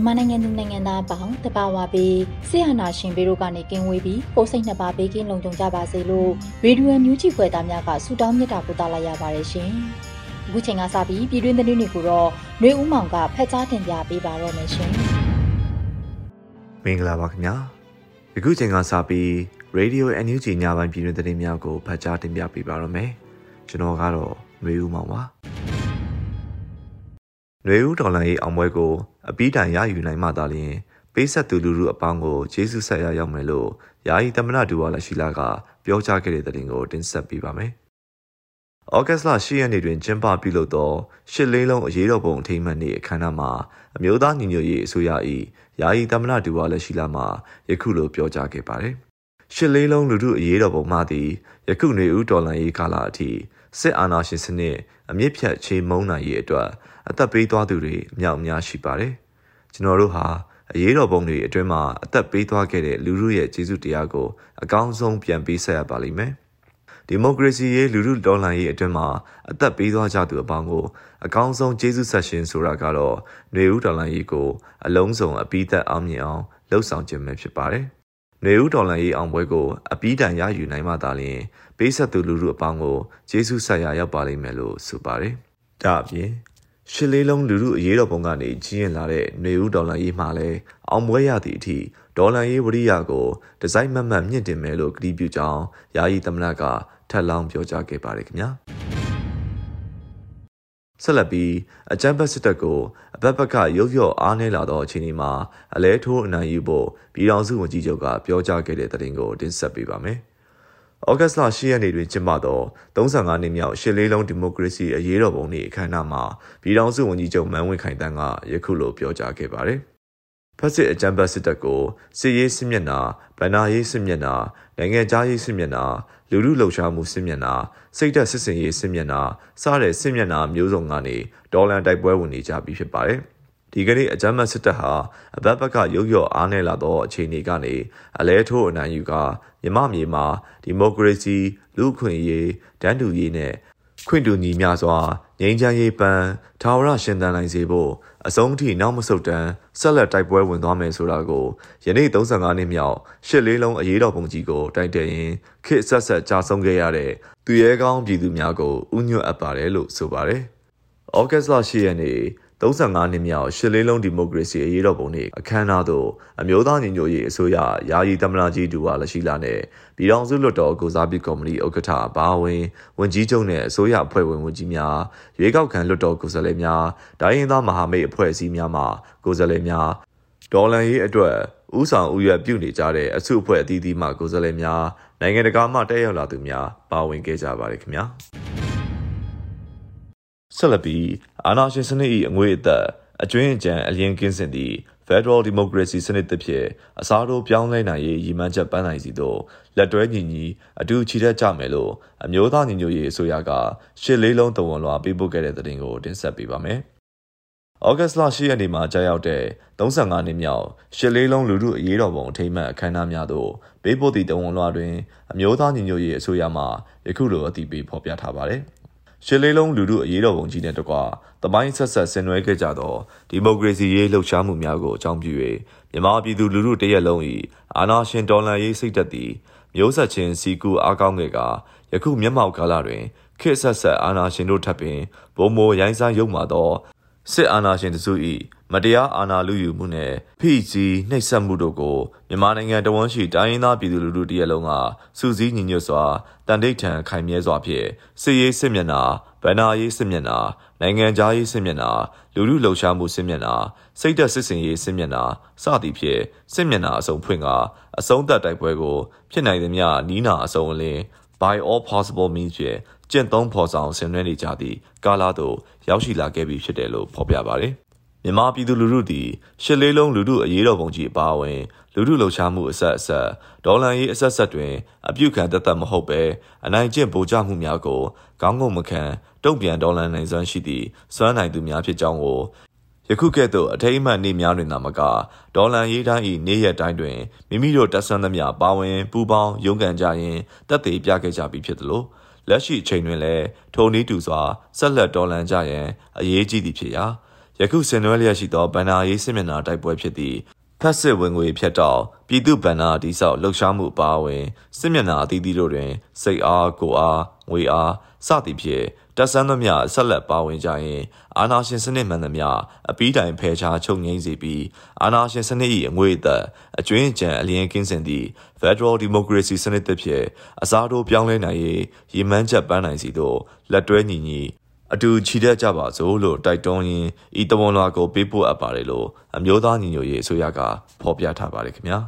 မြန်မာနိုင်ငံသူနိုင်ငံသားပေါင်းတပါဝါပြီးဆရာနာရှင်ဘေတို့ကနေကင်းဝေးပြီးကိုစိတ်နှစ်ပါးဘေးကင်းလုံခြုံကြပါစေလို့ရေဒီယိုမြူးချီဖွယ်သားများကဆုတောင်းမြတ်တာပို့သလိုက်ရပါတယ်ရှင်။အခုချိန်ကစပြီးပြည်တွင်းသတင်းတွေကိုတော့နှွေဦးမောင်ကဖတ်ကြားတင်ပြပေးပါတော့မယ်ရှင်။မင်္ဂလာပါခင်ဗျာ။အခုချိန်ကစပြီး Radio NUG ညပိုင်းပြည်တွင်းသတင်းများကိုဖတ်ကြားတင်ပြပေးပါတော့မယ်။ကျွန်တော်ကတော့နှွေဦးမောင်ပါ။ နွေဦးဒေါ်လန်၏အောင်ပွဲကိုအပြီးတိုင်ရယူနိုင်မှသာလျှင်ပေးဆက်သူလူလူအပေါင်းကိုဂျေစုဆက်ရရောက်မယ်လို့ယာယီသမ္မတဒူဝါလရှိလာကပြောကြားခဲ့တဲ့သတင်းကိုတင်ဆက်ပေးပါမယ်။ဩဂတ်လ10ရက်နေ့တွင်ကျင်းပပြုလုပ်သောရှစ်လေးလုံးအရေးတော်ပုံအထိမ်းအမှတ်နေ့အခမ်းအနားမှာအမျိုးသားညီညွတ်ရေးအစိုးရ၏ယာယီသမ္မတဒူဝါလရှိလာမှယခုလိုပြောကြားခဲ့ပါတယ်။ရှစ်လေးလုံးလူထုအရေးတော်ပုံမှသည်ယခုနွေဦးဒေါ်လန်၏ကာလအထိ စစ်အာဏာရှင်စနစ်အမြင့်ဖြတ်ချေမုန်းနိုင်ရေးအတွက်အသက်ပေးသွားသူတွေအများအများရှိပါတယ်။ကျွန်တော်တို့ဟာအရေးတော်ပုံတွေအတွင်းမှာအသက်ပေးသွားခဲ့တဲ့လူထုရဲ့ကျေးဇူးတရားကိုအကောင်းဆုံးပြန်ပေးဆက်ရပါလိမ့်မယ်။ဒီမိုကရေစီရေးလူထုတော်လှန်ရေးအတွင်းမှာအသက်ပေးသွားကြသူအပေါင်းကိုအကောင်းဆုံးကျေးဇူးဆက်ရှင်ဆိုတာကတော့ຫນွေဦးတော်လှန်ရေးကိုအလုံးစုံအပိသက်အောင်မြင်အောင်လှုပ်ဆောင်ခြင်းပဲဖြစ်ပါတယ်။။နေဦးဒေါ်လာရေးအောင်ပွဲကိုအပီးတိုင်ရယူနိုင်မှသာလျှင် ပေးဆက်သူလူလူအပေါင်းကိုကျေးဇူးဆက်ရရောက်ပါလိမ့်မယ်လို့ဆိုပါတယ်။ဒါအပြင်ရှစ်လေးလုံးလူလူအရေးတော်ပုံကနေကြီးရင်လာတဲ့နေဦးဒေါ်လာရေးမှလည်းအောင်ပွဲရသည့်အထိဒေါ်လာရေးဝရိယကိုဒီဇိုင်းမမှတ်မြင့်တင်မယ်လို့ကတိပြုကြောင်းယာယီသမ္မတကထပ်လောင်းပြောကြားခဲ့ပါတယ်ခင်ဗျာ။ဆက်လက်ပြီးအကြမ်းဖက်စစ်တပ်ကိုအဘက်ဘက်ကရုပ်ရော့အားနည်းလာသောအခြေအနေမှာအလဲထိုးအနိုင်ယူဖို့ပြည်ထောင်စုဝန်ကြီးချုပ်ကပြောကြားခဲ့တဲ့သတင်းကိုတင်ဆက်ပေးပါမယ်။ ဩဂတ်စ်လ10ရက်နေ့တွင်ကျင်းပသော35နှစ်မြောက်ရှစ်လေးလုံးဒီမိုကရေစီအရေးတော်ပုံနေ့အခမ်းအနားမှာပြည်ထောင်စုဝန်ကြီးချုပ်မန်းဝင်းခိုင်တန်းကယခုလိုပြောကြားခဲ့ပါတယ်။ဖက်စစ်အကြမ်းဖက်စစ်တပ်ကိုစစ်ရေးစစ်မျက်နှာဗန္နာရေးစစ်မျက်နှာနိုင်ငံခြားရေးစစ်မျက်နှာလူလူလှုပ်ရှားမှုစစ်မျက်နှာစိတ်သက်စစ်စင်ရေးစစ်မျက်နှာစတဲ့စစ်မျက်နှာမျိုးစုံကနေဒေါ်လန်တိုက်ပွဲဝင်နေကြပြီဖြစ်ပါတယ်။ ဒီကနေ့အကြမ်းဖက်စစ်တပ်ဟာအဘက်ဘက်ကရုပ်ရော့အားနည်းလာသောအခြေအနေကနေအလဲထိုးအနိုင်ယူကမြမမြေမှာဒီမိုကရေစီလူ့အခွင့်အရေးတန်းတူရေးနဲ့ခွင့်တူညီမျှစွာငြိမ်းချမ်းရေးပန်းထာဝရရှင်သန်နိုင်စေဖို့အဆုံးထိနောက်မဆုတ်တမ်းဆက်လက်တိုက်ပွဲဝင်သွားမယ်ဆိုတာကိုယနေ့35နှစ်မြောက်ရှစ်လေးလုံးအရေးတော်ပုံကြီးကိုတိုက်တဲ့ရင်ခေတ်ဆက်ဆက်ကြာဆုံးခဲ့ရတဲ့သူရဲကောင်းပြည်သူများကိုဥညွတ်အပ်ပါတယ်လို့ဆိုပါတယ်။ဩဂတ်စ်လ10ရက်နေ့ 35နှစ်မြောက်ရှစ်လေးလုံးဒီမိုကရေစီအရေးတော်ပုံနေ့အခမ်းအနားသို့အမျိုးသားညီညွတ်ရေးအစိုးရယာယီသမ္မတကြီးဒူဝါလက်ရှိလာနဲ့ပြည်ထောင်စုလွှတ်တော်ကိုစားပြုကော်မတီဥက္ကဋ္ဌဘာဝင်ဝန်ကြီးချုပ်နဲ့အစိုးရအဖွဲ့ဝင်ဝန်ကြီးများရွေးကောက်ခံလွှတ်တော်ကိုယ်စားလှယ်များဒိုင်းရင်သားမဟာမိတ်အဖွဲ့အစည်းများမှကိုယ်စားလှယ်များဒေါ်လန်ရေးအတွက်ဥဆောင်ဥရွက်ပြုနေကြတဲ့အစုအဖွဲ့အသီးသီးမှကိုယ်စားလှယ်များနိုင်ငံတကာမှတက်ရောက်လာသူများပါဝင်ခဲ့ကြပါတယ်ခင်ဗျာ ဆက်လက်ပြီးအာဏာရှင်စနစ်၏အငွေအသက်အကျွင်းအကြံအလင်းကင်းစင်သည့် Federal Democracy စနစ်တစ်ဖြစ်အစားထိုးပြောင်းလဲနိုင်ရေးရည်မှန်းချက်ပန်းနိုင်စီသို့လက်တွဲညီညီအတူချီတက်ကြမယ်လို့အမျိုးသားညီညွတ်ရေးအစိုးရကရှစ်လေးလုံးတဝန်လွှာပေးပို့ခဲ့တဲ့သတင်းကိုတင်ဆက်ပေးပါမယ်။ဩဂတ်စ်လ10ရက်နေ့မှာကြာရောက်တဲ့35နှစ်မြောက်ရှစ်လေးလုံးလူထုအရေးတော်ပုံအထိမ်းအမှတ်အခမ်းအနားများသို့ပေးပို့သည့်တဝန်လွှာတွင်အမျိုးသားညီညွတ်ရေးအစိုးရမှယခုလိုအတည်ပြုဖော်ပြထားပါတယ်။ ရှစ်လေးလုံးလူထုအရေးတော်ပုံကြီးနဲ့တကွတမိုင်းဆက်ဆက်ဆင်နွှဲခဲ့ကြသောဒီမိုကရေစီရေးလှုပ်ရှားမှုများကိုအကြောင်းပြု၍မြန်မာပြည်သူလူထုတရက်လုံး၏အာဏာရှင်တော်လှန်ရေးစိတ်သက်သည့်မျိုးဆက်ချင်းစီကူအားကောင်းငယ်ကယခုမျက်မှောက်ကာလတွင်ခေတ်ဆက်ဆက်အာဏာရှင်တို့ထပ်ပင်ဘုံမိုရိုင်းစားရုံမှသောစစ်အာဏာရှင်တစု၏ မတရားအာဏာလုယူမှုနှင့်ဖိစီးနှိပ်စက်မှုတို့ကိုမြန်မာနိုင်ငံတဝန်းရှိတိုင်းရင်းသားပြည်သူလူထုတရက်လုံးကစူးစီးညီညွတ်စွာတန်တိတ်ထန်ခိုင်မြဲစွာဖြင့်စစ်ရေးစစ်မျက်နှာဗန္နာရေးစစ်မျက်နှာနိုင်ငံသားရေးစစ်မျက်နှာလူလူလှုပ်ရှားမှုစစ်မျက်နှာစိတ်သက်စစ်စင်ရေးစစ်မျက်နှာစသည်ဖြင့်စစ်မျက်နှာအစုံဖွင့်ကအဆုံးသက်တိုက်ပွဲကိုဖြစ်နိုင်သမျှနီးနာအစုံအလင်း by all possible means ဖြင့်ကျင့်သုံးဖော်ဆောင်ဆင်နွှဲနေကြသည့်ကာလသို့ရောက်ရှိလာခဲ့ပြီဖြစ်တယ်လို့ဖော်ပြပါတယ်။ မြန်မာပြည်သူလူထုသည်ရှစ်လေးလုံးလူထုအရေးတော်ပုံကြီးအပါအဝင် လူထုလှုပ်ရှားမှုအဆက်အဆက်ဒေါ်လာရေးအဆက်ဆက်တွင် အပြုခံတသက်မဟုတ်ပဲအနိုင်ကျင့်ဗိုလ်ချမှုများကိုခေါင်းငုံမခံတုံ့ပြန်ဒေါ်လာနိုင်စွမ်းရှိသည့်စွမ်းနိုင်သူများဖြစ်ကြောင်းကိုယခုကဲ့သို့အထိမ်းအမှတ်နေ့များတွင်သာမကဒေါ်လန်ရေးတိုင်း၏နေ့ရက်တိုင်းတွင်မိမိတို့တက်ဆွမ်းသမျှပါဝင်ပူပေါင်းရုန်းကန်ကြရင်တက်သေးပြခဲ့ကြပြီဖြစ်သလိုလက်ရှိအချိန်တွင်လည်းထုံနည်းတူစွာဆက်လက်ဒေါ်လန်ကြရန်အရေးကြီးသည်ဖြစ်ရာ ယခုဆင်နွှဲလျက်ရှိသောဗန္နာရေးစစ်မျက်နှာတိုက်ပွဲဖြစ်သည့်ဖက်စစ်ဝင်ငွေဖြတ်တောက်ပြည်သူဗန္နာတိဆောက်လှုပ်ရှားမှုအပါအဝင်စစ်မျက်နှာအသီးသီးတို့တွင် စိတ်အားကိုအားငွေအားစသည်ဖြင့်တက်ဆန်းသမျှဆက်လက်ပါဝင်ကြရင်အာနာရှင်စနစ်မှန်သမျှအပီးတိုင်ဖယ်ရှားချုပ်ငိမ့်စေပြီးအာနာရှင်စနစ်၏အငွေအသက်အကျွင်းအကြံအလျင်ကင်းစင်သည့် Federal Democracy စနစ်တစ်ဖြစ်အစားထိုးပြောင်းလဲနိုင်ရေးရည်မှန်းချက်ပန်းနိုင်စီသို့လက်တွဲညီညီ အတူချီတက်ကြပါစို့လို့တိုက်တွန်းရင်းဤတဝန်လွာကိုပေးပို့အပ်ပါတယ်လို့အမျိုးသားညီညွတ်ရေးအစိုးရကဖော်ပြထားပါတယ်ခင်ဗျာ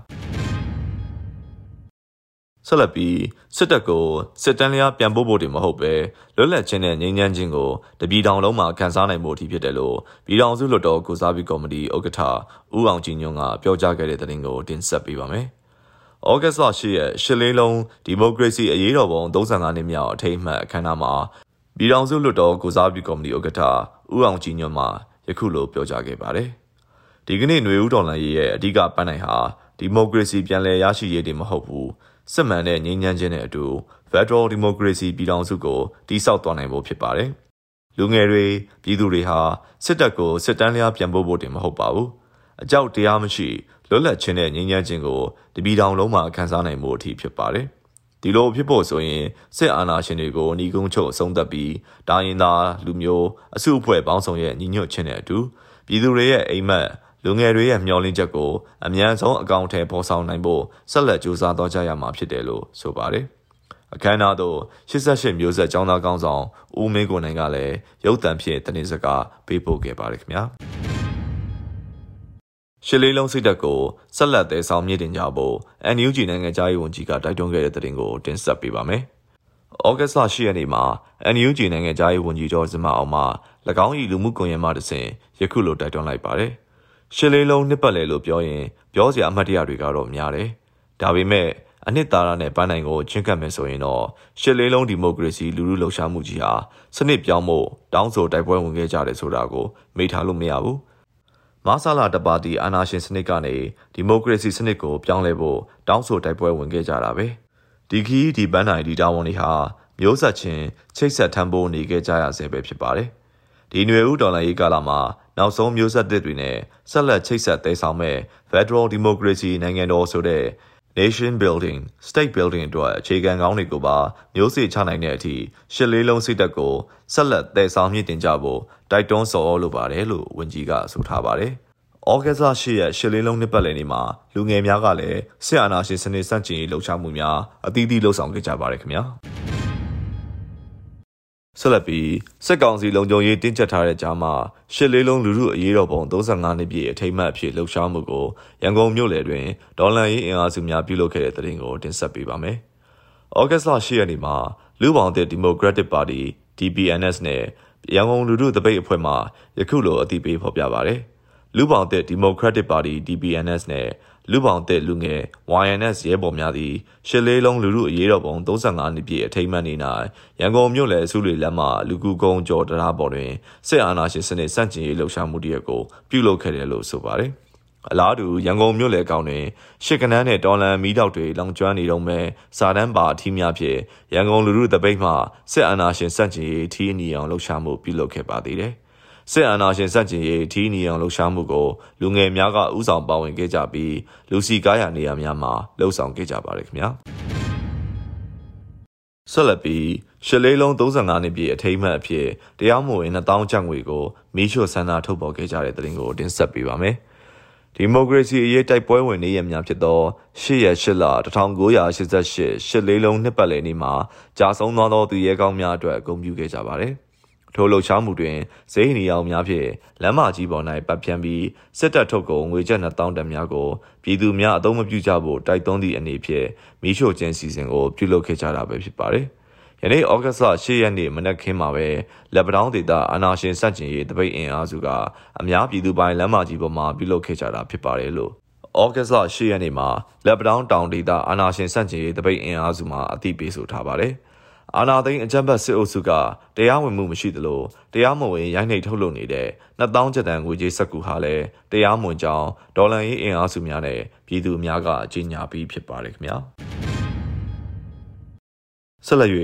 ဆက်လက်ပြီးစစ်တပ်ကိုစစ်တမ်းလျားပြန်ပို့ဖို့တင်မဟုတ်ပဲလွတ်လပ်ခြင်းနဲ့ငြိမ်းချမ်းခြင်းကိုတပြည်တောင်လုံးမှာခန်းစားနိုင်ဖို့အထိဖြစ်တယ်လို့ပြည်ထောင်စုလွှတ်တော်ကုစားပြီးကော်မတီဥက္ကဋ္ဌဦးအောင်ကြည်ညွန့်ကပြောကြားခဲ့တဲ့သတင်းကိုတင်ဆက်ပေးပါမယ်။ဩဂတ်စ်လ10ရက်ရှစ်လေးလုံးဒီမိုကရေစီအရေးတော်ပုံ35နှစ်မြောက်အထိမ်းအမှတ်အခမ်းအနားမှာ ပြည်ထောင်စုလွှတ်တော်ကုစားပြီးကော်မတီဥက္ကဋ္ဌဦးအောင်ကြည်ညွန့်မှယခုလိုပြောကြားခဲ့ပါတယ်။ဒီကနေ့ຫນွေဦးတော်လှန်ရေးရဲ့အဓိကပန်းနိုင်ဟာဒီမိုကရေစီပြန်လည်ရရှိရေးတင်မဟုတ်ဘူး။စစ်မှန်တဲ့ငြိမ်းချမ်းခြင်းနဲ့အတူ Federal Democracy ပြည်ထောင်စုကိုတည်ဆောက်သွားနိုင်ဖို့ဖြစ်ပါတယ်။လူငယ်တွေပြည်သူတွေဟာစစ်တပ်ကိုစစ်တမ်းလျားပြန်ပို့ဖို့တင်မဟုတ်ပါဘူး။အကြောက်တရားမရှိလွတ်လပ်ခြင်းနဲ့ငြိမ်းချမ်းခြင်းကိုတပြည်ထောင်လုံးမှာခံစားနိုင်မှုအထိဖြစ်ပါတယ်။ ဒီလိုဖြစ်ဖို့ဆိုရင်စစ်အာဏာရှင်တွေကိုညီကုန်းချုပ်အဆုံးသတ်ပြီးတာရင်သားလူမျိုးအစုအဖွဲ့ပေါင်းစုံရဲ့ညီညွတ်ခြင်းနဲ့အတူပြည်သူတွေရဲ့အိမ်မက်လူငယ်တွေရဲ့မျှော်လင့်ချက်ကိုအမြန်ဆုံးအကောင့်ထဲပေါ်ဆောင်နိုင်ဖို့ဆက်လက်ကြိုးစားသွားကြရမှာဖြစ်တယ်လို့ဆိုပါတယ်။အခမ်းအနားသို့88မျိုးဆက်ចောင်းသားကောင်းဆောင်ဦးမင်းကိုနိုင်ကလည်းရုပ်သံဖြင့်တင်းစကားပေးပို့ခဲ့ပါတယ်ခင်ဗျာ။ ရှစ်လေးလုံးစိတ်တက်ကိုဆက်လက်သေးဆောင်မြင့်တင်ကြဖို့ NUG နိုင်ငံသားရေးဝန်ကြီးကတိုက်တွန်းခဲ့တဲ့သတင်းကိုတင်ဆက်ပေးပါမယ်။ဩဂတ်စ်လ10ရက်နေ့မှာ NUG နိုင်ငံသားရေးဝန်ကြီးတော်စမအောင်မှ၎င်း၏လူမှုကွန်ရက်မှတဆင့်ယခုလိုတိုက်တွန်းလိုက်ပါတယ်။ရှစ်လေးလုံးနှစ်ပတ်လည်လို့ပြောရင်ပြောစရာအမှတ်တရတွေကတော့များတယ်။ဒါပေမဲ့အနှစ်သာရနဲ့ပန်းနိုင်ကိုချင်းကပ်မယ်ဆိုရင်တော့ရှစ်လေးလုံးဒီမိုကရေစီလူလူလှုပ်ရှားမှုကြီးဟာစနစ်ပြောင်းဖို့တောင်းဆိုတိုက်ပွဲဝင်ခဲ့ကြတယ်ဆိုတာကိုမေ့ထားလို့မရဘူး။ မဆလာတပါတီအာနာရှင်စနစ်ကနေဒီမိုကရေစီစနစ်ကိုပြောင်းလဲဖို့တောင်းဆိုတိုက်ပွဲဝင်ခဲ့ကြတာပဲ။ဒီခီးဒီပန်းနိုင်ဒီတာဝန်တွေဟာမျိုးဆက်ချင်းချိတ်ဆက်ထမ်းဖို့နေခဲ့ကြရဆဲပဲဖြစ်ပါတယ်။ဒီຫນွေဦးဒေါ်လာရေးကာလမှာနောက်ဆုံးမျိုးဆက်သစ်တွေနဲ့ဆက်လက်ချိတ်ဆက်သေးဆောင်မဲ့ Federal Democracy နိုင်ငံတော်ဆိုတဲ့ Nation Building, State Building အတွက်အခြေခံကောင်းတွေကိုပါမျိုးစေ့ချနိုင်တဲ့အထိရှစ်လေးလုံးစိတ်သက်ကိုဆက်လက်တည်ဆောင်မြင့်တင်ကြဖို့တိုက်တွန်းဆော်လိုပါတယ်လို့ဝန်ကြီးကဆိုထားပါတယ်။ဩဂတ်စ်၈ရက်ရှစ်လေးလုံးနှစ်ပတ်လည်နေ့မှာလူငယ်များကလည်းစစ်အာဏာရှင်စနစ်စန့်ကျင်ရေးလှုပ်ရှားမှုများအသီးသီးလှုပ်ဆောင်ခဲ့ကြပါတယ်ခင်ဗျာ။ ဆက်လက်ပြီးစစ်ကောင်စီလုံခြုံရေးတင်းကျပ်ထားတဲ့ကြားမှာရှစ်လေးလုံးလူမှုအရေးတော်ပုံ35နှစ်ပြည့်အထိမ်းအမှတ်အဖြစ်လှုပ်ရှားမှုကိုရန်ကုန်မြို့လယ်တွင်ဒေါ်လာရေးအင်အားစုများပြုလုပ်ခဲ့တဲ့တဲ့တင်ကိုတင်ဆက်ပေးပါမယ်။ဩဂတ်စ်လ10ရက်နေ့မှာလူပေါင်းတဲ့ Democratic Party DPNS နဲ့ရန်ကုန်လူမှုတပိတ်အဖွဲ့မှယခုလိုအသိပေးဖော်ပြပါရယ်။လူပေါင်းတဲ့ Democratic Party DPNS နဲ့ လူပောင်တဲ့လူငယ် YNS ရဲဘော်များသည်ရှစ်လေးလုံးလူမှုအရေးတော်ပုံ35နှစ်ပြည့်အထိမ်းအမှတ်နေ့၌ရန်ကုန်မြို့လယ်စုလေလမ်းမှလူကူကုန်းကျော်တရားပေါ်တွင်စစ်အာဏာရှင်စနစ်စန့်ကျင်ရေးလှုပ်ရှားမှုတရက်ကိုပြုလုပ်ခဲ့တယ်လို့ဆိုပါတယ်။အလားတူရန်ကုန်မြို့လယ်ကောင်တွင်ရှစ်ကနန်းနဲ့တော်လန်မီးတောက်တွေလောင်ကျွမ်းနေတော့မဲ့စာတန်းပါအထီးများဖြင့်ရန်ကုန်လူမှုတပိတ်မှစစ်အာဏာရှင်စန့်ကျင်ရေးထီးအနီအောင်လှုပ်ရှားမှုပြုလုပ်ခဲ့ပါသေးတယ်။ စစ်အာဏာရှင်စန့်ကျင်ရေးထီးနီအောင်လှုပ်ရှားမှုကိုလူငယ်များကဥဆောင်ပါဝင်ခဲ့ကြပြီးလူစီကားရနေရာများမှာလှုပ်ဆောင်ခဲ့ကြပါတယ်ခင်ဗျာဆက်လက်ပြီးရှစ်လေးလုံး35နှစ်ပြည့်အထိမ်းအမှတ်အဖြစ်တရားမဝင်2000ကျပ်ငွေကိုမီးရှို့ဆန္ဒထုတ်ပေါ်ခဲ့ကြတဲ့တဲ့တင်ကိုတင်ဆက်ပေးပါမယ်။ဒီမိုကရေစီအရေးတိုက်ပွဲဝင်နေရများဖြစ်သော8ရက်8လ1988ရှစ်လေးလုံးနှစ်ပတ်လည်နေ့မှာကြာဆုံးသွားသောသူရဲကောင်းများအတွက်ဂုဏ်ပြုခဲ့ကြပါတယ်။ ထိုလှုပ်ရှားမှုတွင်ဇိဟနီအောင်များဖြင့်လမ်းမကြီးပေါ်၌ပတ်ဖြန်းပြီးစစ်တပ်ထုတ်ကုန်ငွေကျပ်2000တန်များကိုပြည်သူများအသုံးမပြုကြဖို့တိုက်တွန်းသည့်အနေဖြင့်မီးရှို့ခြင်းစီစဉ်ကိုပြုလုပ်ခဲ့ကြတာပဲဖြစ်ပါတယ်။ယနေ့ဩဂတ်စ်လ10ရက်နေ့မနက်ခင်းမှာပဲလက်ပတောင်းဒေသအာနာရှင်စန့်ကျင်ရေးတပိတ်အင်အားစုကအများပြည်သူပိုင်းလမ်းမကြီးပေါ်မှာပြုလုပ်ခဲ့ကြတာဖြစ်ပါတယ်လို့ဩဂတ်စ်လ10ရက်နေ့မှာလက်ပတောင်းတောင်ဒေသအာနာရှင်စန့်ကျင်ရေးတပိတ်အင်အားစုမှအသိပေးဆိုထားပါတယ်။ အာနာသိန်းအကြမ်းဖက်စစ်အုပ်စုကတရားဝင်မှုမရှိသလိုတရားမဝင်ရိုင်းနှိပ်ထုတ်လုပ်နေတဲ့2000ကျပ်တန်ငွေကြေးစက်ကူဟာလည်းတရားမဝင်ကြောင်းဒေါ်လာရေးအင်အားစုများနဲ့ပြည်သူများကအကြေညာပြီးဖြစ်ပါတယ်ခင်ဗျာဆက်လက်၍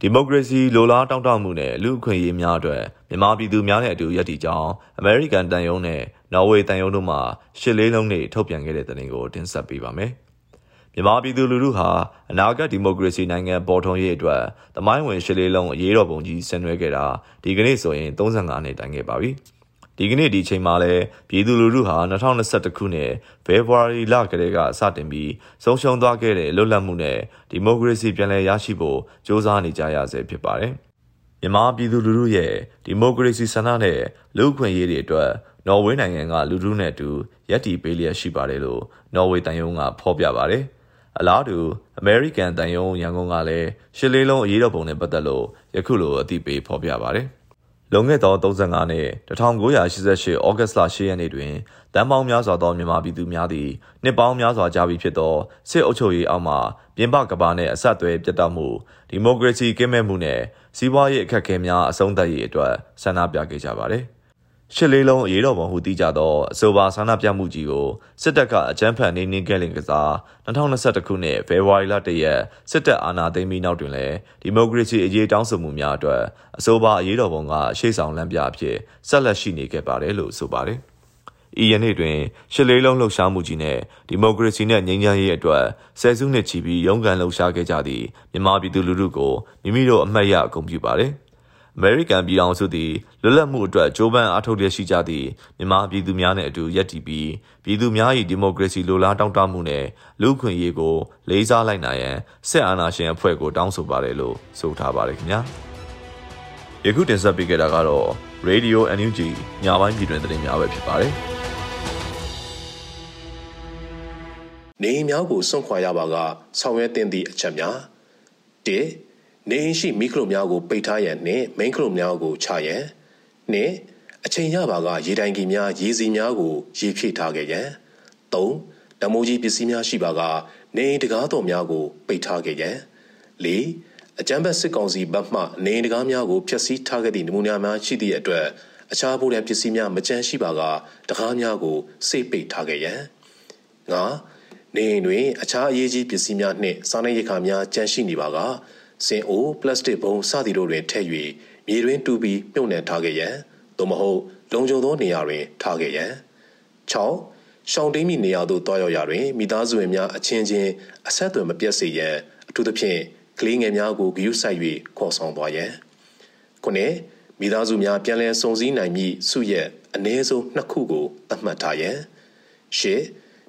ဒီမိုကရေစီလိုလားတောင့်တမှုနဲ့လူ့အခွင့်အရေးများအတွက်မြန်မာပြည်သူများနဲ့အတူရည်တည်ကြောင်းအမေရိကန်တန်ယုံနဲ့နော်ဝေတန်ယုံတို့မှရှစ်လေးလုံးနဲ့ထုတ်ပြန်ခဲ့တဲ့တင်ကိုတင်ဆက်ပေးပါမယ်။ မြန်မာပြည်သူလူထုဟာအနာဂတ်ဒီမိုကရေစီနိုင်ငံပေါ်ထွန်းရေးအတွက်သမိုင်းဝင်ရှစ်လေးလုံးအရေးတော်ပုံကြီးဆင်နွှဲခဲ့တာဒီကနေ့ဆိုရင်35နှစ်တိုင်ခဲ့ပါပြီ။ဒီကနေ့ဒီချိန်မှာလည်းပြည်သူလူထုဟာ2021ခုနှစ်ဖေဖော်ဝါရီလကတည်းကစတင်ပြီးဆုံးရှုံးသွားခဲ့တဲ့လွတ်လပ်မှုနဲ့ဒီမိုကရေစီပြန်လည်ရရှိဖို့စ조사နေကြရဆဲဖြစ်ပါတယ်။မြန်မာပြည်သူလူထုရဲ့ဒီမိုကရေစီဆန္ဒနဲ့လူ့အခွင့်အရေးတွေအတွက်နော်ဝေးနိုင်ငံကလူထုနဲ့အတူရည်တည်ပေးလျက်ရှိပါတယ်လို့နော်ဝေးတန်ယုံကဖော်ပြပါတယ်။ အလားတူအမေရိကန်တန်ယုံရန်ကုန်ကလည်းရှစ်လေးလုံးအရေးတော်ပုံနဲ့ပတ်သက်လို့ယခုလိုအသိပေးဖော်ပြပါတယ်။လုံခဲ့သော35နှစ်1988ဩဂတ်လ10ရက်နေ့တွင်တန်ပေါင်းများစွာသောမြန်မာပြည်သူများသည်နှစ်ပေါင်းများစွာကြာပြီဖြစ်သောစစ်အုပ်ချုပ်ရေးအောက်မှပြင်ပကဘာနှင့်အဆက်အသွယ်ပြတ်တောက်မှုဒီမိုကရေစီကင်းမဲ့မှုနှင့်စီးပွားရေးအခက်အခဲများအဆုံးသတ်ရေးအတွက်ဆန္ဒပြခဲ့ကြပါသည်။ ရှစ်လေးလုံးအရေးတော်ပုံဟုသိကြသောအဆိုပါဆန္ဒပြမှုကြီးကိုစစ်တပ်ကအကြမ်းဖက်နေနေခဲ့လင်ကစား2021ခုနှစ်ဖေဖော်ဝါရီလ1ရက်စစ်တပ်အာဏာသိမ်းပြီးနောက်တွင်လည်းဒီမိုကရေစီအရေးတောင်းဆိုမှုများအတွက်အဆိုပါအရေးတော်ပုံကရှေ့ဆောင်လမ်းပြအဖြစ်ဆက်လက်ရှိနေခဲ့ပါတယ်လို့ဆိုပါတယ်။ဤယနေ့တွင်ရှစ်လေးလုံးလှုပ်ရှားမှုကြီးနဲ့ဒီမိုကရေစီနဲ့ငြိမ်းချမ်းရေးအတွက်ဆယ်စုနှစ်ချီပြီးရုန်းကန်လှုပ်ရှားခဲ့ကြသည့်မြန်မာပြည်သူလူထုကိုမိမိတို့အမှတ်ရအကုန်ပြုပါတယ်။ အမေရိကန်ပြည်ထောင်စုသည်လွတ်လပ်မှုအတွက်ကြိုးပမ်းအားထုတ်လျက်ရှိကြသည့်မြန်မာပြည်သူများနှင့်အတူရပ်တည်ပြီးပြည်သူများ၏ဒီမိုကရေစီလိုလားတောင်းတမှုနှင့်လူ့အခွင့်အရေးကိုလေးစားလိုက်နိုင်ရန်စစ်အာဏာရှင်အဖွဲ့ကိုတောင်းဆိုပါတယ်လို့ဆိုထားပါတယ်ခင်ဗျာယခုတင်ဆက်ပေးခဲ့တာကတော့ Radio NUG ညပိုင်းပြည်တွင်သတင်းများပဲဖြစ်ပါတယ်နေများကိုစွန့်ခွာရပါကဆောင်ရွက်တင်သည့်အချက်များ၁ နေအိမ်ရှိမိခလုများကိုပိတ်ထားရန်နှင့်မိန်းခလုများကိုချရန်နှင့်အချိန်ရပါကရေတိုင်ကြီးများရေစီများကိုရေဖြည့်ထားခဲ့ရန်၃တမိုးကြီးပစ္စည်းများရှိပါကနေအိမ်တကားတော်များကိုပိတ်ထားခဲ့ရန်၄အကြမ်းဖက်စစ်ကောင်စီဘက်မှနေအိမ်တကားများကိုဖျက်ဆီးထားခဲ့သည့်နမူနာများရှိသည့်အတွက်အခြားဗိုလ်ရန်ပစ္စည်းများမကျန်ရှိပါကတကားများကိုစိတ်ပိတ်ထားခဲ့ရန်၅နေအိမ်တွင်အခြားအရေးကြီးပစ္စည်းများနှင့်စားနပ်ရိက္ခာများကျန်ရှိနေပါက စင်အိုပလတ်စတစ်ဘုံစသည်တို့တွင်ထည့်၍မြေတွင်တူပြီးမြုပ်နှံထားခဲ့ရန်သို့မဟုတ်လုံခြုံသောနေရာတွင်ထားခဲ့ရန်6ရှောင်းတိန်မီနေရာသို့တွားရောက်ရာတွင်မိသားစုဝင်များအချင်းချင်းအဆက်အသွယ်မပြတ်စေရန်အထူးသဖြင့်ကလေးငယ်များကိုဂရုစိုက်၍ခေါ်ဆောင်သွားရန်ခုနှစ်မိသားစုများပြန်လည်စုံစည်းနိုင်မည့်စုရက်အ ਨੇ ဆုံးနှစ်ခုကိုသတ်မှတ်ထားရန်ရှစ်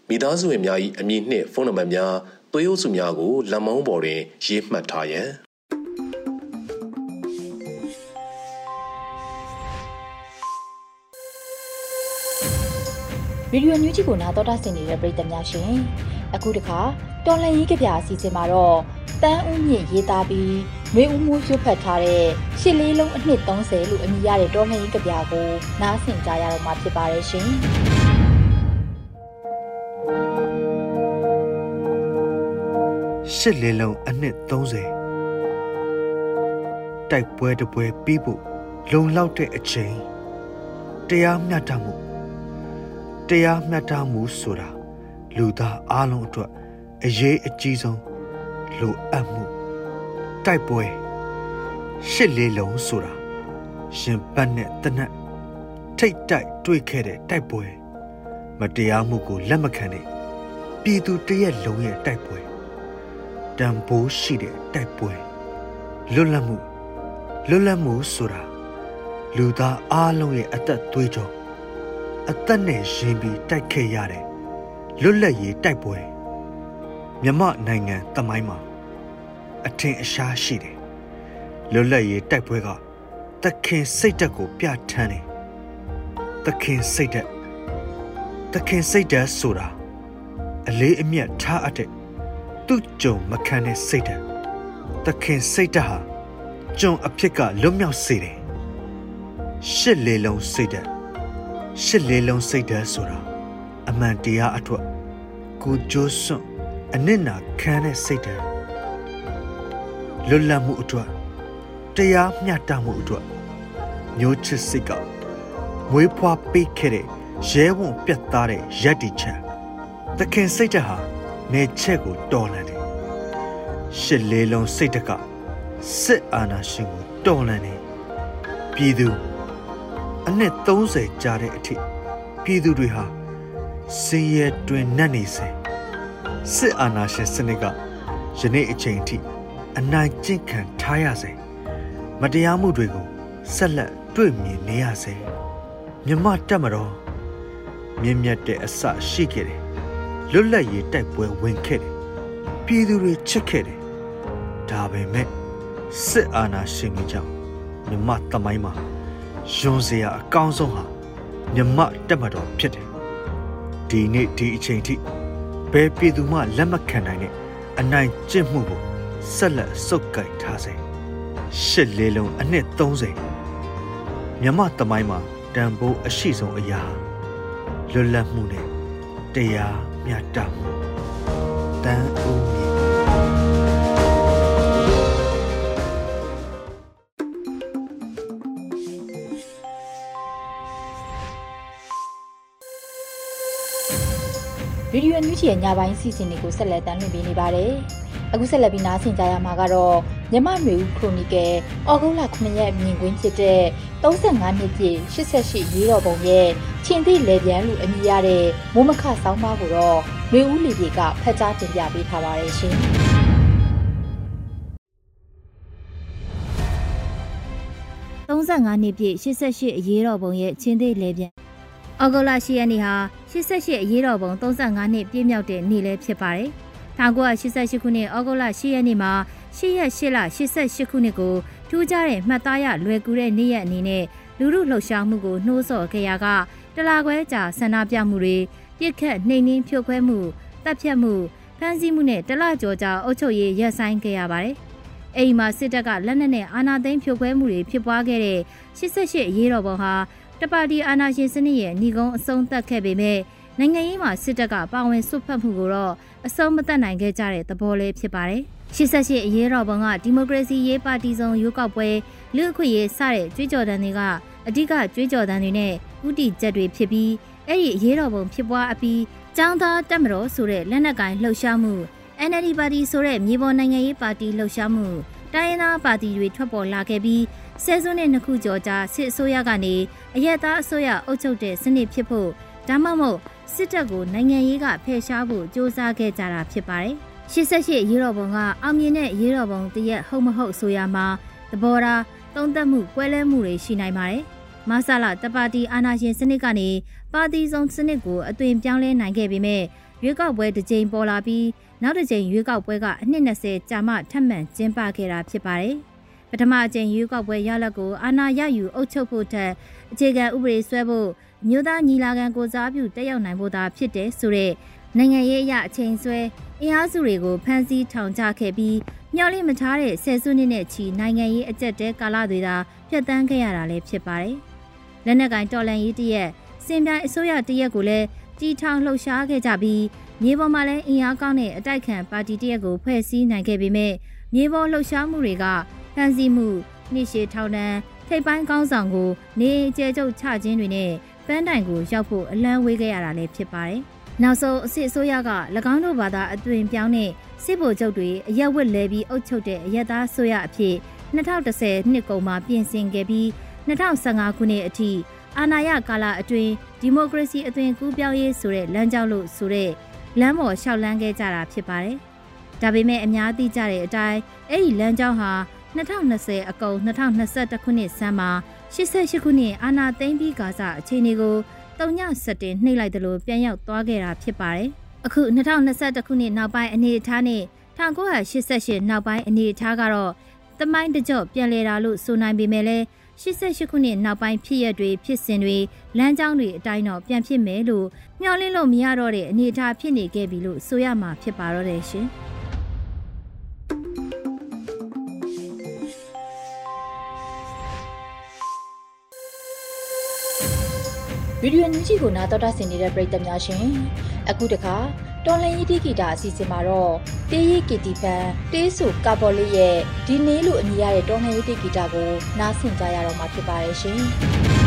မိသားစုဝင်များ၏အမည်နှင့်ဖုန်းနံပါတ်များ သွေးအုပ်စုများကိုလက်မောင်းပေါ်တွင်ရေးမှတ်ထားရန်ဗီဒီယိုညူးချီကိုနာတော်တာဆင်နေတဲ့ပရိသတ်များရှင်အခုတခါတော်လန်ရေးကြပြအစီအစဉ်မှာတော့တန်းဦးမြင့်ရေးသားပြီးမေဦးမှုရွတ်ဖတ်ထားတဲ့ရှစ်လေးလုံးအနှစ်30လို့အမည်ရတဲ့တော်လန်ရေးကြပြကိုနားဆင်ကြရတော့မှာဖြစ်ပါတယ်ရှင် ရှစ်လေးလုံးအနှစ်30တိုက်ပွဲတပွဲပြီးဖို့လုံလောက်တဲ့အချိန်တရားမျှတမှုတရားမျှတမှုဆိုတာလူသားအလုံးအတွက်အရေးအကြီးဆုံးလိုအပ်မှုတိုက်ပွဲရှစ်လေးလုံးဆိုတာရှင်ပတ်နဲ့တနက်ထိတ်တိုက်တွေ့ခဲ့တဲ့တိုက်ပွဲမတရားမှုကိုလက်မခံတဲ့ပြည်သူတရက်လုံးရဲ့တိုက်ပွဲ တန်ဖိုးရှိတဲ့တိုက်ပွဲလွတ်လပ်မှုလွတ်လပ်မှုဆိုတာလူသားအားလုံးရဲ့အသက်သွေးကြောအသက်နဲ့ရှင်ပြီးတိုက်ခဲ့ရတဲ့လွတ်လပ်ရေးတိုက်ပွဲမြမနိုင်ငံတမိုင်းမှာအထင်အရှားရှိတယ်လွတ်လပ်ရေးတိုက်ပွဲကသခင်စိတ်တက်ကို ပြဋ္ဌာန်းတယ်သခင်စိတ်တက်သခင်စိတ်တက်ဆိုတာအလေးအမြတ်ထားအပ်တဲ့ သူ့ကြုံမခံတဲ့စိတ်တက်သခင်စိတ်တက်ဟာကြုံအဖြစ်ကလွတ်မြောက်စေတယ်ရှစ်လေလုံးစိတ်တက်ရှစ်လေလုံးစိတ်တက်ဆိုတာအမှန်တရားအထွတ်ကိုကြိုးစွန့်အနစ်နာခံတဲ့စိတ်တက်လွတ်လပ်မှုအတွက်တရားမျှတမှုအတွက်မျိုးချစ်စိတ်ကမွေးဖွားပေးခဲ့တဲ့ရဲဝံပြတ်သားတဲ့ရက်တီချံသခင်စိတ်တဟာ နေချက်ကိုတော်လန်တယ်ရှစ်လေးလုံးစိတ်တကစစ်အာဏာရှင်ကိုတော်လန်တယ်ပြည်သူအနှစ်30ကြာတဲ့အထိပြည်သူတွေဟာစင်ရဲတွင်နှက်နေစေစစ်အာဏာရှင်စနစ်ကယနေ့အချိန်အထိအနိုင်ကျင့်ခံထားရစေမတရားမှုတွေကိုဆက်လက်တွေ့မြင်နေရစေမြမတက်မတော်မြင့်မြတ်တဲ့အစရှိခဲ့တယ် လွတ်လပ်ရေးတိုက်ပွဲဝင်ခဲ့တယ်ပြည်သူတွေချစ်ခဲ့တယ်ဒါပေမဲ့စစ်အာဏာရှင်ကြီးကြောင့်မြမတမိုင်းမှာယွန်စရာအကောင်းဆုံးဟာမြမတက်မတော်ဖြစ်တယ်ဒီနေ့ဒီအချိန်ထိဘယ်ပြည်သူမှလက်မခံနိုင်တဲ့အနိုင်ကျင့်မှုကိုဆက်လက်စုပ်ကိုင်ထားစေရှစ်လေးလုံးအနှစ်30မြမတမိုင်းမှာတန်ဖိုးအရှိဆုံးအရာလွတ်လပ်မှုနဲ့တရား မျှတမှုတန်ဦးမြင့်ဗီဒီယိုအန်ယူဂျီရဲ့ညပိုင်းစီစဉ်တွေကိုဆက်လက်တင်ပြနေပါတယ်။အခုဆက်လက်ပြီးနားဆင်ကြရမှာကတော့ မြမနွေဦးခရိုနီကယ်ဩဂုတ်လ9ရက်မြင်ကွင်းဖြစ်တဲ့35နှစ်ပြည့်88ရေးတော်ပုံရဲ့ချင်းသည့်လေပြန်လူအမည်ရတဲ့မိုးမခဆောင်းပါးကိုတော့နွေဦးလီပြေကဖတ်ကြားတင်ပြပေးထားပါတယ်ရှင်။35နှစ်ပြည့်88အရေးတော်ပုံရဲ့ချင်းသေးလေပြန်ဩဂုတ်လ10ရက်နေ့ဟာ88အရေးတော်ပုံ35နှစ်ပြည့်မြောက်တဲ့နေ့လည်းဖြစ်ပါတယ်။1988ခုနှစ်ဩဂုတ်လ10ရက်နေ့မှာ 10ရက်8လ88ခုနှစ်ကိုထူးခြားတဲ့မှတ်သားရလွယ်ကူတဲ့နေ့ရက်အနေနဲ့လူမှုလှုပ်ရှားမှုကိုနှိုးဆော်ခဲ့ရကတလာခွဲကြာဆန္ဒပြမှုတွေပြစ်ခတ်နှိမ်နှင်းဖြိုခွဲမှုတပ်ဖြတ်မှုဖမ်းဆီးမှုနဲ့တလကြောကြာအုပ်ချုပ်ရေးရပ်ဆိုင်းခဲ့ရပါတယ်။အိမ်မှာစစ်တပ်ကလက်နက်နဲ့အာဏာသိမ်းဖြိုခွဲမှုတွေဖြစ်ပွားခဲ့တဲ့88အရေးတော်ပုံဟာတပါတီအာဏာရှင်စနစ်ရဲ့ညီကုန်းအဆုံးသတ်ခဲ့ပေမဲ့နိုင်ငံရေးမှာစစ်တပ်ကပါဝင်ဆွတ်ဖက်မှုကိုတော့အဆုံးမသတ်နိုင်ခဲ့ကြတဲ့သဘောလေးဖြစ်ပါတယ်။ 88အရေးတော်ပုံကဒီမိုကရေစီရေးပါတီဆောင်ရွေးကောက်ပွဲလူအခွင့်ရေးစတဲ့ကြွေးကြော်တန်းတွေကအဓိကကြွေးကြော်တန်းတွေနဲ့ဥတီချက်တွေဖြစ်ပြီးအဲ့ဒီအရေးတော်ပုံဖြစ်ပွားအပြီးចောင်းသားတက်မတော်ဆိုတဲ့လက်နက်ကိုင်လှုပ်ရှားမှု NLD ပါတီဆိုတဲ့မြေပေါ်နိုင်ငံရေးပါတီလှုပ်ရှားမှုတိုင်းရင်းသားပါတီတွေထွက်ပေါ်လာခဲ့ပြီးဆယ်စုနှစ်နှစ်ခုကျော်ကြာစစ်အစိုးရကနေအရက်သားအစိုးရအုပ်ချုပ်တဲ့စနစ်ဖြစ်ဖို့ဒါမှမဟုတ်စစ်တပ်ကိုနိုင်ငံရေးကဖယ်ရှားဖို့စ조사ခဲ့ကြတာဖြစ်ပါတယ်။ 88ရေတော်ပုံကအောင်မြင်တဲ့ရေတော်ပုံတရက်ဟုတ်မဟုတ်ဆိုရမှာသဘောထားသုံးသပ်မှုကွဲလဲမှုတွေရှိနိုင်ပါတယ်။မဆလာတပါတီအာဏာရှင်စနစ်ကနေပါတီစုံစနစ်ကိုအသွင်ပြောင်းလဲနိုင်ခဲ့ပေမဲ့ရွေးကောက်ပွဲတစ်ကြိမ်ပေါ်လာပြီးနောက်တစ်ကြိမ်ရွေးကောက်ပွဲကအနှစ်20ကြာမှထပ်မံကျင်းပခဲ့တာဖြစ်ပါတယ်။ပထမအကြိမ်ရွေးကောက်ပွဲရလဒ်ကိုအာဏာရယူအုပ်ချုပ်ဖို့ထက်အခြေခံဥပဒေဆွဲဖို့မြို့သားညီလာခံကိုစားပြုတက်ရောက်နိုင်ဖို့သာဖြစ်တယ်ဆိုတဲ့ နိုင်ငံရေးအရအချိန်ဆွဲအင်အားစုတွေကိုဖမ်းဆီးထောင်ချခဲ့ပြီးမျှော်လင့်မထားတဲ့ဆယ်စုနှစ်နဲ့ချီနိုင်ငံရေးအကြက်တဲကာလတွေသာဖျက်ဆီးခဲ့ရတာလည်းဖြစ်ပါတယ်။လက်နက်ကင်တော်လန်ရေးတရက်စင်ပြိုင်အစိုးရတရက်ကိုလည်းတီထောင်လှုပ်ရှားခဲ့ကြပြီးမြေပေါ်မှာလည်းအင်အားကောင်းတဲ့အတိုက်ခံပါတီတရက်ကိုဖွဲ့စည်းနိုင်ခဲ့ပေမဲ့မြေပေါ်လှုပ်ရှားမှုတွေကဖမ်းဆီးမှုနှိရှေထောင်ဒဏ်ထိပ်ပိုင်းကောင်းဆောင်ကိုနေအကျဲကျုပ်ချခြင်းတွေနဲ့ပန်းတိုင်ကိုရောက်ဖို့အလံဝေးခဲ့ရတာလည်းဖြစ်ပါတယ်။ နောက်ဆုံးအစ်အစိုးရက၎င်းတို့ဘာသာအသွင်ပြောင်းတဲ့စစ်ဗိုလ်ချုပ်တွေအရက်ဝက်လဲပြီးအုပ်ချုပ်တဲ့အရက်သားဆိုရအဖြစ်2010နှစ်ကုန်မှာပြင်ဆင်ခဲ့ပြီး2015ခုနှစ်အထိအာဏာရကာလအတွင်းဒီမိုကရေစီအသွင်ကူးပြောင်းရေးဆိုတဲ့လမ်းကြောင်းလို့ဆိုတဲ့လမ်းပေါ်လျှောက်လန်းခဲ့ကြတာဖြစ်ပါတယ်။ဒါပေမဲ့အများသိကြတဲ့အတိုင်းအဲ့ဒီလမ်းကြောင်းဟာ2020အကုန်2021ခုနှစ်ဆန်းမှာ88ခုနှစ်အာနာသိမ့်ပြီးကာစအခြေအနေကို တုံညဆက်တင်နှိပ်လိုက်တယ်လို့ပြန်ရောက်သွားခဲ့တာဖြစ်ပါတယ်။အခု2021ခုနှစ်နောက်ပိုင်းအနေအထားနဲ့1988နောက်ပိုင်းအနေအထားကတော့တမိုင်းတကြော့ပြန်လဲတာလို့ဆိုနိုင်ပေမဲ့လည်း88ခုနှစ်နောက်ပိုင်းဖြစ်ရက်တွေဖြစ်စဉ်တွေလမ်းကြောင်းတွေအတိုင်းတော့ပြန်ဖြစ်မယ်လို့မျှော်လင့်လို့မရတော့တဲ့အနေအထားဖြစ်နေခဲ့ပြီလို့ဆိုရမှာဖြစ်ပါတော့တယ်ရှင်။ ဗီဒီယိုညကြီးကိုနားတော်တာဆင်နေတဲ့ပရိသတ်များရှင်အခုတခါတော်လန်ရီတီဂီတာအစီအစဉ်မှာတော့တေးရီကီတီဖန်တေးဆူကာဘော်လေးရဲ့ဒီနေ့လို့အမည်ရတဲ့တော်လန်ရီတီဂီတာကိုနားဆင်ကြရတော့မှာဖြစ်ပါတယ်ရှင်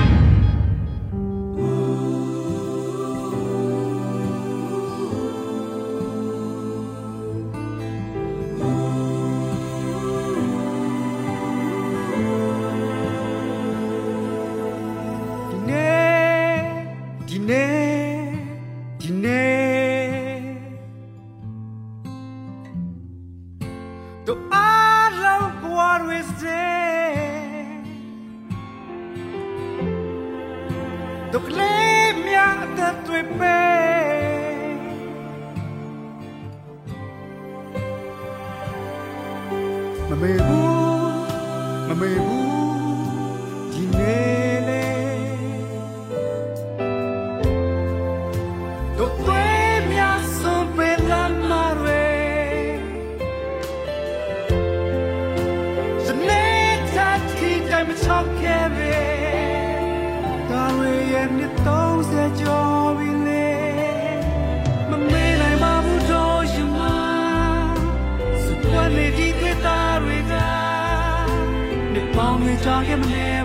ကြာခဲ့မနေပါလား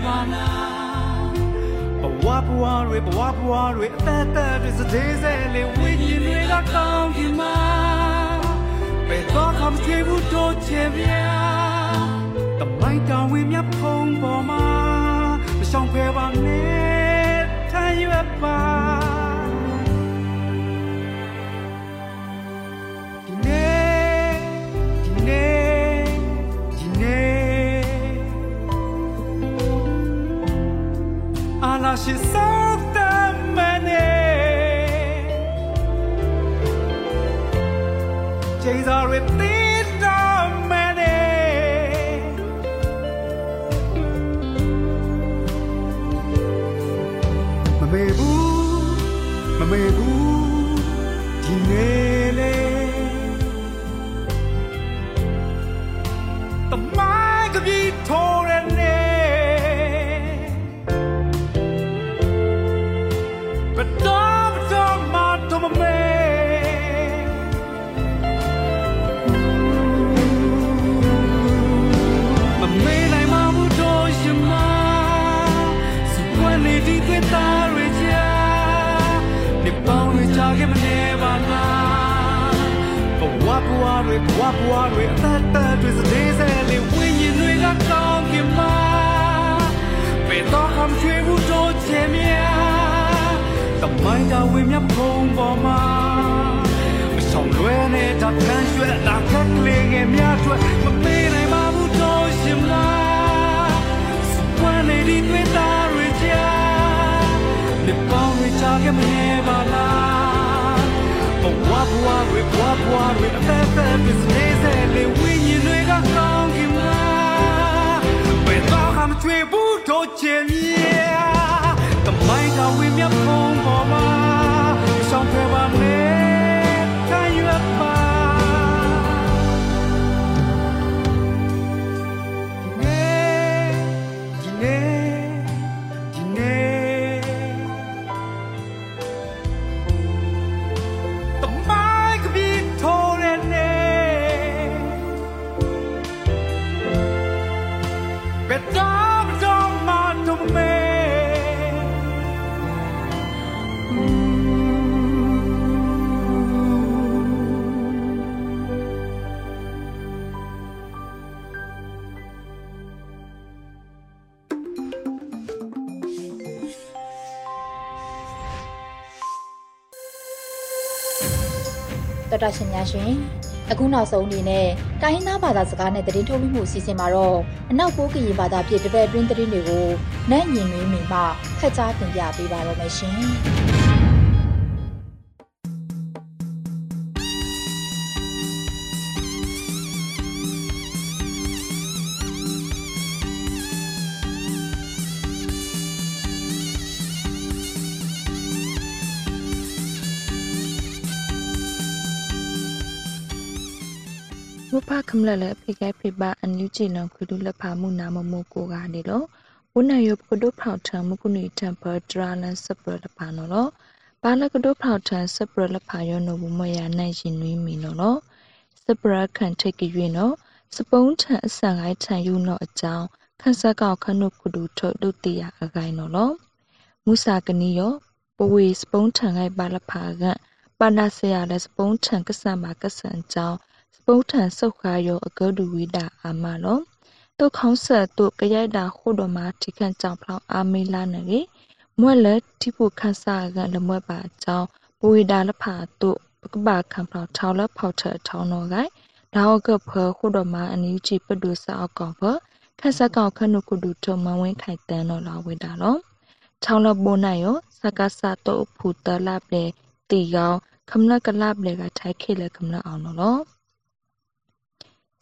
ဘဝဘဝတွေဘဝဘဝတွေအသက်သက်တွေစတဲ့စဲလေးဝိညာဉ်တွေကကောင်းခင်မှာဘယ်တော့မှမချေဘူးတော့ချေဗျာတမိုင်းတောင်ဝင်မြဖုံးပေါ်မှာမရှောင်ဖဲပါနဲ့ထိုင်ရွက်ပါ နာရှင်စောတမနေချိန်စာတွေ တွေဘဝဘဝတွေအသက်သက်တွေစတဲ့စဲလေးဝိညာဉ်တွေကကောင်းကင်မှာဘယ်တော့မှချွေဘူးတော့ချင်မြာတမိုင်းကဝိမြတ်ဖုံးပေါ်မှာမဆောင်လွဲနေတာတန်းရွှဲနာခက်ကလေးငယ်များတွေ့မမေးနိုင်ပါဘူးတော့ရှင်မစပွားနေဒီတွေ့တာတွေချာဒီပေါင်းတွေချာခဲ့မနေပါလား ဘဝဘဝတွေဘဝဘဝတွေအသက်သက်ပြည့်နေစေလေဝိညာဉ်တွေကကောင်းခင်မှာဘယ်တော့မှချွေဘူးတော့ချင်မြာတမိုင်းကဝိမြတ်ဖုံးပေါ်မှာ တော်တာရှင်များရှင်အခုနောက်ဆုံးအနေနဲ့တိုင်းရင်းသားဘာသာစကားနဲ့သတင်းထုတ်လွှင့်မှုအစီအစဉ်မှာတော့အနောက်ပိုးကရင်ဘာသာဖြစ်တပတ်အတွင်းသတင်းတွေကိုနတ်ရင်တွင်မှဖတ်ကြားတင်ပြပေးပါရမရှင်။ ဝဖခမလလဖိကဲဖိပါအန်ယူချီလံခွဒုလဖာမှုနာမမကိုကနေလောဝနယပကဒုဖောက်ထံမကုနီတံပဒရာလန်စပရလဖာနော်လောဘာလကဒုဖောက်ထံစပရလဖာယောနဘမယနိုင်ရှင်နွေးမီနော်လောစပရခန့်ထိတ်ကြွေနော်စပုံးထံအဆန်ဂိုင်းထံယူနော်အကြောင်းခန့်ဆက်ကောက်ခနုကုဒုထုတ်ဒုတိယအကိုင်းနော်လောမုစာကနီယောပဝေစပုံးထံဂိုင်းပါလဖာကပါနာဆရာလက်စပုံးထံကဆန်ပါကဆန်အကြောင်း ပုထန်ဆုတ်ခါယောအကဒူဝိတာအာမလောတုတ်ခေါင်းဆက်တုတ်ကြရိုက်တာခုတော်မှာထိခန့်ကြောင့်ဖောင်းအာမေးလာနေလေမွက်လက်တိဖို့ခန်းစားကလမွက်ပါအကြောင်းပဝိတာလဖာတုတ်ပကပခံဖောင်းထောက်လက်ဖောက်ထထောင်းတော့ကဒါဟကဖခုတော်မှာအနီးချီပဒုစာအကောင်ဖခက်ဆက်ကောင်ခနုကုဒုထုံမဝင်းခိုင်တန်းတော့လာဝိတာလောထောင်းလပိုးနိုင်ရောစကဆာတုတ်ဖူတလပ်လေတီကောင်ခမလကလပ်လေကထိုက်ခေလေခမလအောင်နော်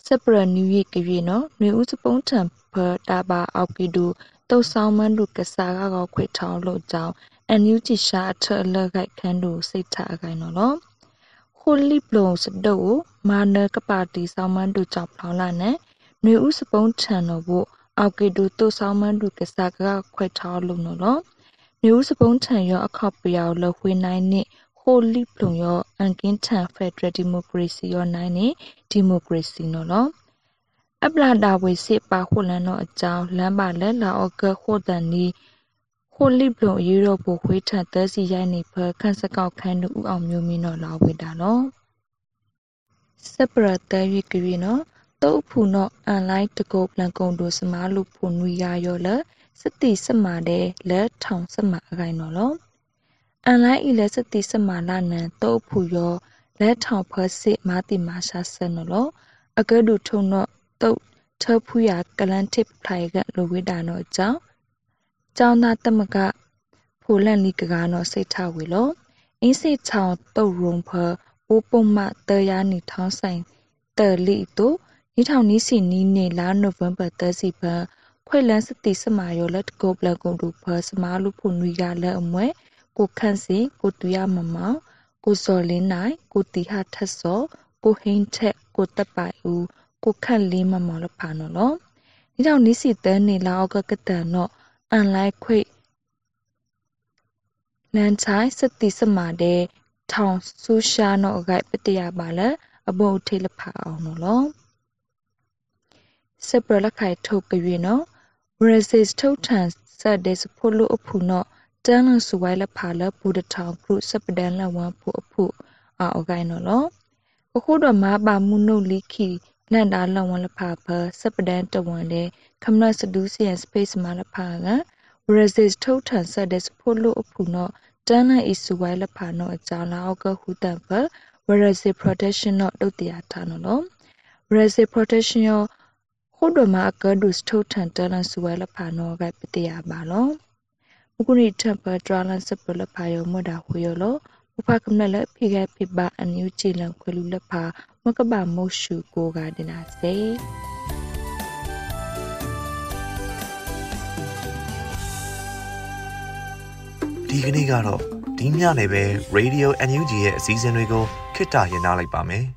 စပရနူရီကရီနော်နွေဦးစပုံးထံဖတာပါအောက်ကီဒူတုတ်ဆောင်မန်ဒုကစားကောက်ခွေထောင်းလို့ကြောင်းအန်ယူချီရှာအထအလကိုက်ခန်းဒူစိတ်ထအကိုင်နော်နော်ခိုလီပလုံစဒိုမာနကပါတီဆောင်မန်ဒုကြောင့်ဖောင်းလာနဲ့နွေဦးစပုံးထံတော့ဖို့အောက်ကီဒူတုတ်ဆောင်မန်ဒုကစားကောက်ခွေထောင်းလို့နော်နော်နွေဦးစပုံးထံရောအခောက်ပြောင်လခွေနိုင်နဲ့ ခိုလိပလုံရောအန်ကင်းထန်ဖက်ဒရယ်ဒီမိုကရေစီရောနိုင်နေဒီမိုကရေစီနော်လောအပလာဒါဝေစစ်ပါခုလန်တော့အကြောင်းလမ်းပါလက်လာအော့ကခိုတန်နီခိုလိပလုံရေတော့ပိုခွေးထန်သစီရိုက်နေဖခန့်စကောက်ခန်းတူဦးအောင်မျိုးမင်းတော့လာဝေတာနော်စပရတဲရီကရီနော်တုတ်ဖူနော်အန်လိုက်တကုတ်ပလန်ကုံတို့စမားလူဖူနွေရရောလစတိစမာတဲ့လက်ထောင်စမာအကိုင်နော်လော အန်လိုက်ဤလက်စတိစမာလာနန်တုတ်ဖူရောလက်ထောင်ဖစစ်မာတိမာရှာဆန်နော်လောအကဒုထုံတော့တုတ်ထဖူရကလန်တစ်ဖလိုင်ကလိုဝိဒါနော်ကြောင့်ကျောင်းသားတမကဖိုလန်လီကကားနော်စိတ်ထဝေလောအင်းစိတ်ချောင်းတုတ်ရုံဖအိုးပုံမတဲရနီထောင်းဆိုင်တဲလီတို့ဤထောင်နီးစီနီးနေလာနိုဝင်ဘာ30ဘခွေလန်စတိစမာယောလက်ကိုပလကုံတူဖစမာလူဖုန်ဝီကလက်အမွဲ ကိုခန့်စီကိုတူရမမောင်ကိုစော်လင်းနိုင်ကိုတီဟာထက်စောကိုဟင်းထက်ကိုတက်ပိုင်ဦးကိုခန့်လေးမမော်လဖာနော်လောဒီတော့နီးစီတဲနေလာအောက်ကကတန်တော့အန်လိုက်ခွေလန်ချိုင်စတိစမာတဲ့ထောင်ဆူရှာနော်အဂိုက်ပတရပါလဲအဘုတ်ထေးလဖာအောင်နော်လောစပရလခိုင်ထုတ်ကြွေနော် resist ထုတ်ထန်ဆက်တဲ့စဖို့လို့အဖူနော် တန်လဆူဝိုင်လဖာလဘူဒထောင်ကရုစပဒန်လဝမ်ဖူအဖူအောဂိုင်နော်လောအခုတော့မပါမှုနုတ်လိခိလန်တာလဝမ်လဖာဖစပဒန်တဝန်တဲ့ခမနစဒူးစီယန်စပိတ်မလဖာက resist ထုတ်ထန်ဆက်တဲ့ဖို့လို့အဖူနော်တန်လအီဆူဝိုင်လဖာနော်အကြောင်းလာအောက်ကဟူတန်ဖ resist protection နော်တုတ်တရားထားနော်လော resist protection ရောခုဒမအကဒုစထုတ်ထန်တန်လဆူဝိုင်လဖာနော်ကပတိယပါလောမ ကုနီထပ်ပဒရလန်စပလဖာယောမဒါဟူယောလောဥပကမနလဖိကဖိပါအန်ယူချီလံခွလူလဖာမကဘာမောရှုကိုကဒနာစေဒီကနေ့ကတော့ဒီညနေပဲ Radio NUG ရဲ့အစည်းအဝေးကိုခਿੱတရနာလိုက်ပါမယ်